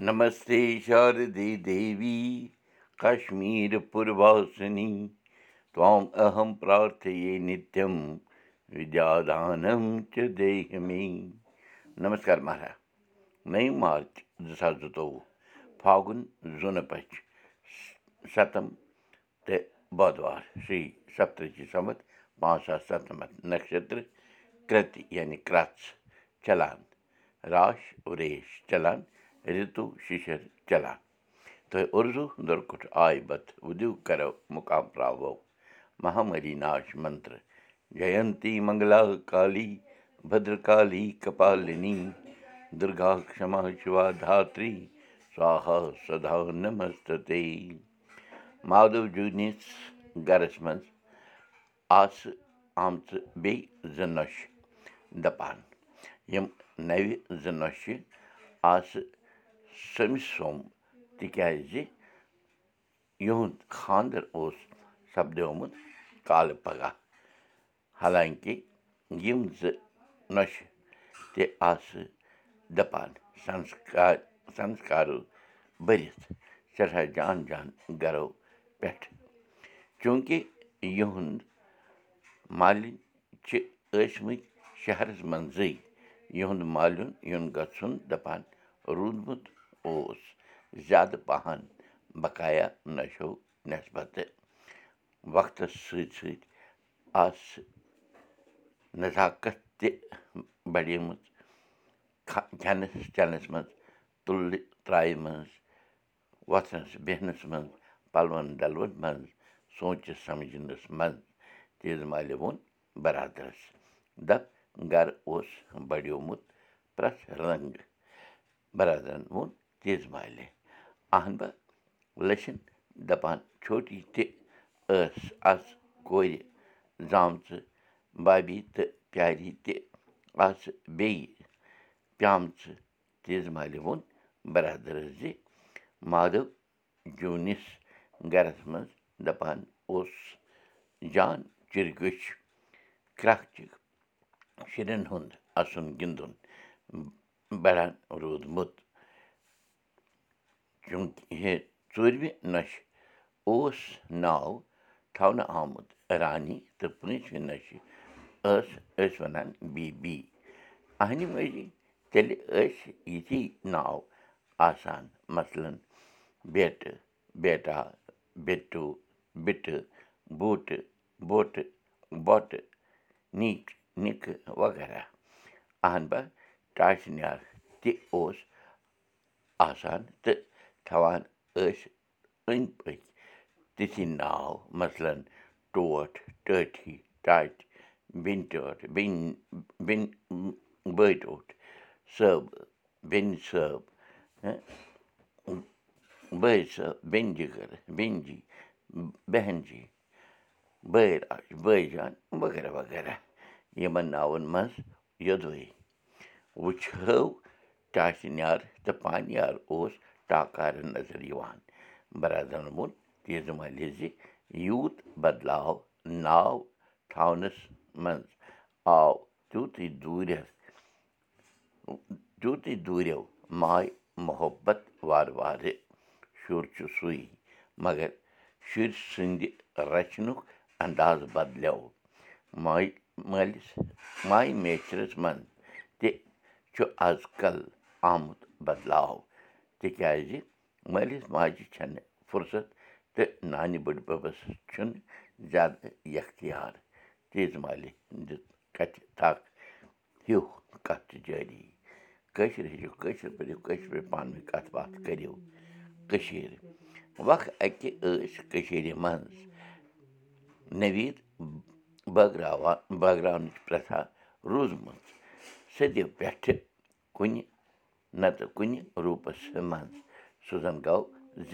नमस्ते शारदे देवी काश्मीरपुरवासिनि त्वाम् अहं प्रार्थये नित्यं विद्यादानं च देह मे नमस्कार महाराज। नई मार्च दो साल सौ फागुन जुन पच शतम ते बुधवार श्री सप्तषि संवत पाँच सात सतमत नक्षत्र कृति यानी क्रत्स चलान राश उरेश चलान رِتوٗ شِشر چلان تہٕ اُردو دُرکُٹھ آے بت وُدِو کَرو مُقام راوو مہامری ناش منتر جینتی منگلا کالی بدرکالی کپالِنی دُرگا کما شِوا دھاتری سوہا سدا نمستے مادو جوٗنِس گَرَس منٛز آسہٕ آمژٕ بیٚیہِ زٕ نۄشہِ دَپان یِم نَوِ زٕ نۄشہِ آسہٕ سٔمِس سوٚم تِکیٛازِ یِہُنٛد خانٛدر اوس سپدیومُت کالہٕ پگاہ حالانٛکہِ یِم زٕ نۄشہِ تہِ آسہٕ دَپان سنسکار سنسکارو بٔرِتھ سٮ۪ٹھاہ جان جان گرو پٮ۪ٹھ چوٗنٛکہِ یِہُنٛد مالِنۍ چھِ ٲسۍمٕتۍ شہرَس منٛزٕے یِہُنٛد مالیُن یُن گژھُن دَپان روٗدمُت اوس زیادٕ پَہَن بقایا نشو نٮ۪سبتہٕ وقتَس سۭتۍ سۭتۍ آسہٕ نزاکت تہِ بڑیمٕژ کھٮ۪نَس چٮ۪نَس منٛز تُلنہِ ترٛایہِ منٛز وۄتھنَس بیٚہنَس منٛز پَلوَن ڈَلوَن منٛز سونٛچہِ سَمجھنَس منٛز تیز مالہِ ووٚن بَرادَرَس۔ دَپ گَرٕ اوس بَڑیومُت پرٛٮ۪تھ رنٛگہٕ بَرادرَن ووٚن تیز مالہِ اَہن بہ لٔچھِنۍ دَپان چھوٹی تہِ ٲس اَز کورِ زامژٕ بابی تہٕ پیاری تہِ آسہٕ بیٚیہِ پیٛامژٕ تیز مالہِ ووٚن بَرادَرَس زِ مادو جوٗنِس گَرَس منٛز دَپان اوس جان چِرگٔچھ کرٛکھچہِ شُرٮ۪ن ہُنٛد اَسُن گِنٛدُن بَڑان روٗدمُت چوٗنٛکہِ ژوٗرمہِ نۄشہِ اوس ناو تھاونہٕ آمُت رانی تہٕ پٲنٛژمہِ نۄشہِ ٲس أسۍ وَنان بی بی اہنہِ مٔجی تیٚلہِ ٲسۍ یِتھی ناو آسان مثلاً بیٹہٕ بیٹا بیٹوٗ بِٹہٕ بوٗٹہٕ بوٹہٕ بۄٹہٕ نیٖک نِکہٕ وغیرہ اہن بہ ٹاسنیار تہِ اوس آسان تہٕ تھاوان ٲسۍ أنٛدۍ پٔکۍ تِتھی ناو مثلاً ٹوٹھ ٹٲٹھی ٹاٹہِ بیٚنہِ ٹٲٹھ بیٚنہِ بیٚنہِ بٔڑۍ ٹوٹھ صٲبہٕ بیٚنہِ صٲب بٲے صٲب بیٚنہِ جِگر بیٚنہِ جی بیٚہن جی بٲے راج بٲے جان وغیرہ وغیرہ۔ یِمَن ناوَن منٛز یوٚدوَے۔ وٕچھو ٹاسنیار تہٕ پانیار اوس ٹاکارٕ نظر یِوان بَرادَرَن ووٚن تیزٕ مالہِ زِ یوٗت بَدلاو ناو تھاونَس منٛز آو تیوٗتٕے دوٗرٮ۪ر تیوٗتٕے دوٗریو ماے محبت وارٕ وارٕ شُر چھُ سُے مگر شُرۍ سٕنٛدِ رَچھنُک اَنداز بَدلیو ماے مٲلِس ماے میچرَس منٛز تہِ چھُ آز کَل آمُت بَدلاو تِکیٛازِ مٲلِس ماجہِ چھَنہٕ فُرست تہٕ نانہِ بٔڈبَبَس چھُنہٕ زیادٕ یختیار تیز مالہِ دِژ کَتھِ تھکھ ہیوٗ کَتھ چھِ جٲری کٲشِر ہیٚچھِو کٲشِر پٲٹھۍ کٲشِر پٲٹھۍ پانہٕ ؤنۍ کَتھ باتھ کٔرِو کٔشیٖرِ وق اَکہِ ٲسۍ کٔشیٖرِ منٛز نٔویٖد بٲگراوان بٲگراونٕچ پرٛٮ۪تھا روٗزمٕژ صدیو پٮ۪ٹھٕ کُنہِ نَتہٕ کُنہِ روٗپَس منٛز سُہ زَن گوٚو زِ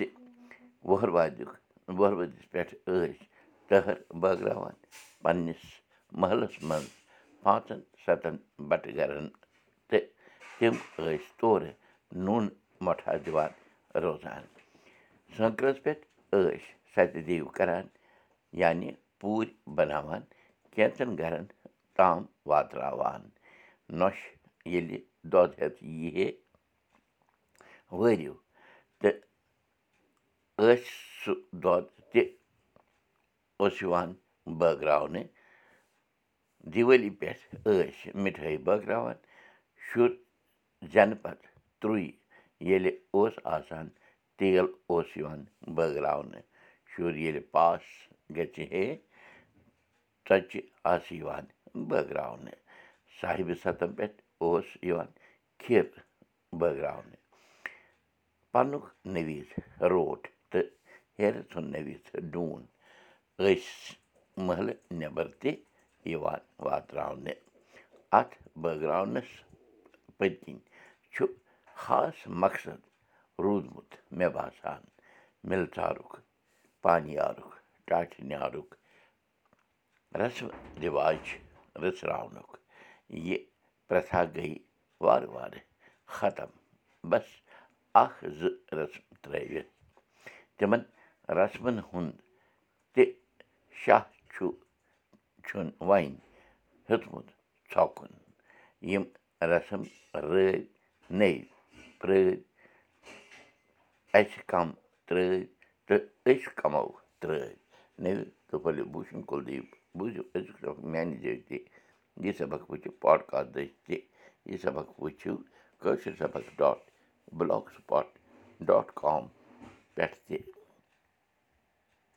وُہَروادیُک وُہَروٲدِس پٮ۪ٹھ ٲسۍ تٔہَر بٲگراوان پنٛنِس محلَس منٛز پانٛژَن سَتَن بَٹہٕ گَرَن تہٕ تِم ٲسۍ تورٕ نوٗن مۄٹھا دِوان روزان سٲنٛکرَس پٮ۪ٹھ ٲسۍ سَتہِ دیو کَران یعنی پوٗرۍ بَناوان کینٛژَن گَرَن تام واتراوان نۄشہِ ییٚلہِ دۄد ہٮ۪تھ یی ہے وٲرِو تہٕ ٲسۍ سُہ دۄد تہِ اوس یِوان بٲگراونہٕ دیٖوٲلی پٮ۪ٹھ ٲسۍ مِٹھٲے بٲگراوان شُر زٮ۪نہٕ پَتہٕ ترٛوٚے ییٚلہِ اوس آسان تیل اوس یِوان بٲگراونہٕ شُر ییٚلہِ پاس گژھِ ہے ژۄچہِ آسہٕ یِوان بٲگراونہٕ صاحبہِ سَتَن پٮ۪ٹھ اوس یِوان کھیٖر بٲگراونہٕ پَنُک نٔویٖز روٹ تہٕ ہیرٕ ژھُن نٔویٖز ڈوٗن ٲسۍ محلہٕ نٮ۪بر تہِ یِوان واتراونہٕ اَتھ بٲگراونَس پٔتۍ کِنۍ چھُ خاص مقصد روٗدمُت مےٚ باسان مِلژارُک پانیارُک ٹاٹھہِ نیارُک رسمہٕ رِواج رٔژراونُک یہِ پرٛٮ۪تھا گٔے وارٕ وارٕ ختم بَس اَکھ زٕ رسم ترٛٲوِتھ تِمَن رسمَن ہُنٛد تہِ شاہ چھُ چھُنہٕ وۄنۍ ہیوٚتمُت ژھۄکُن یِم رسم رٲدۍ نٔے پرٛٲدۍ اَسہِ کَم ترٛٲدۍ تہٕ أسۍ کَمو ترٛٲدۍ نٔوِ کپلہِ بوٗشن کُلدیپ بوٗزِو سبق میٛانہِ ذٔریعہِ تہِ یہِ سبق وٕچھِو پاڈکاسٹ دٔسۍ تہِ یہِ سبق وٕچھِو کٲشِر سبق dot block spot dot com پٮ۪ٹھ تہِ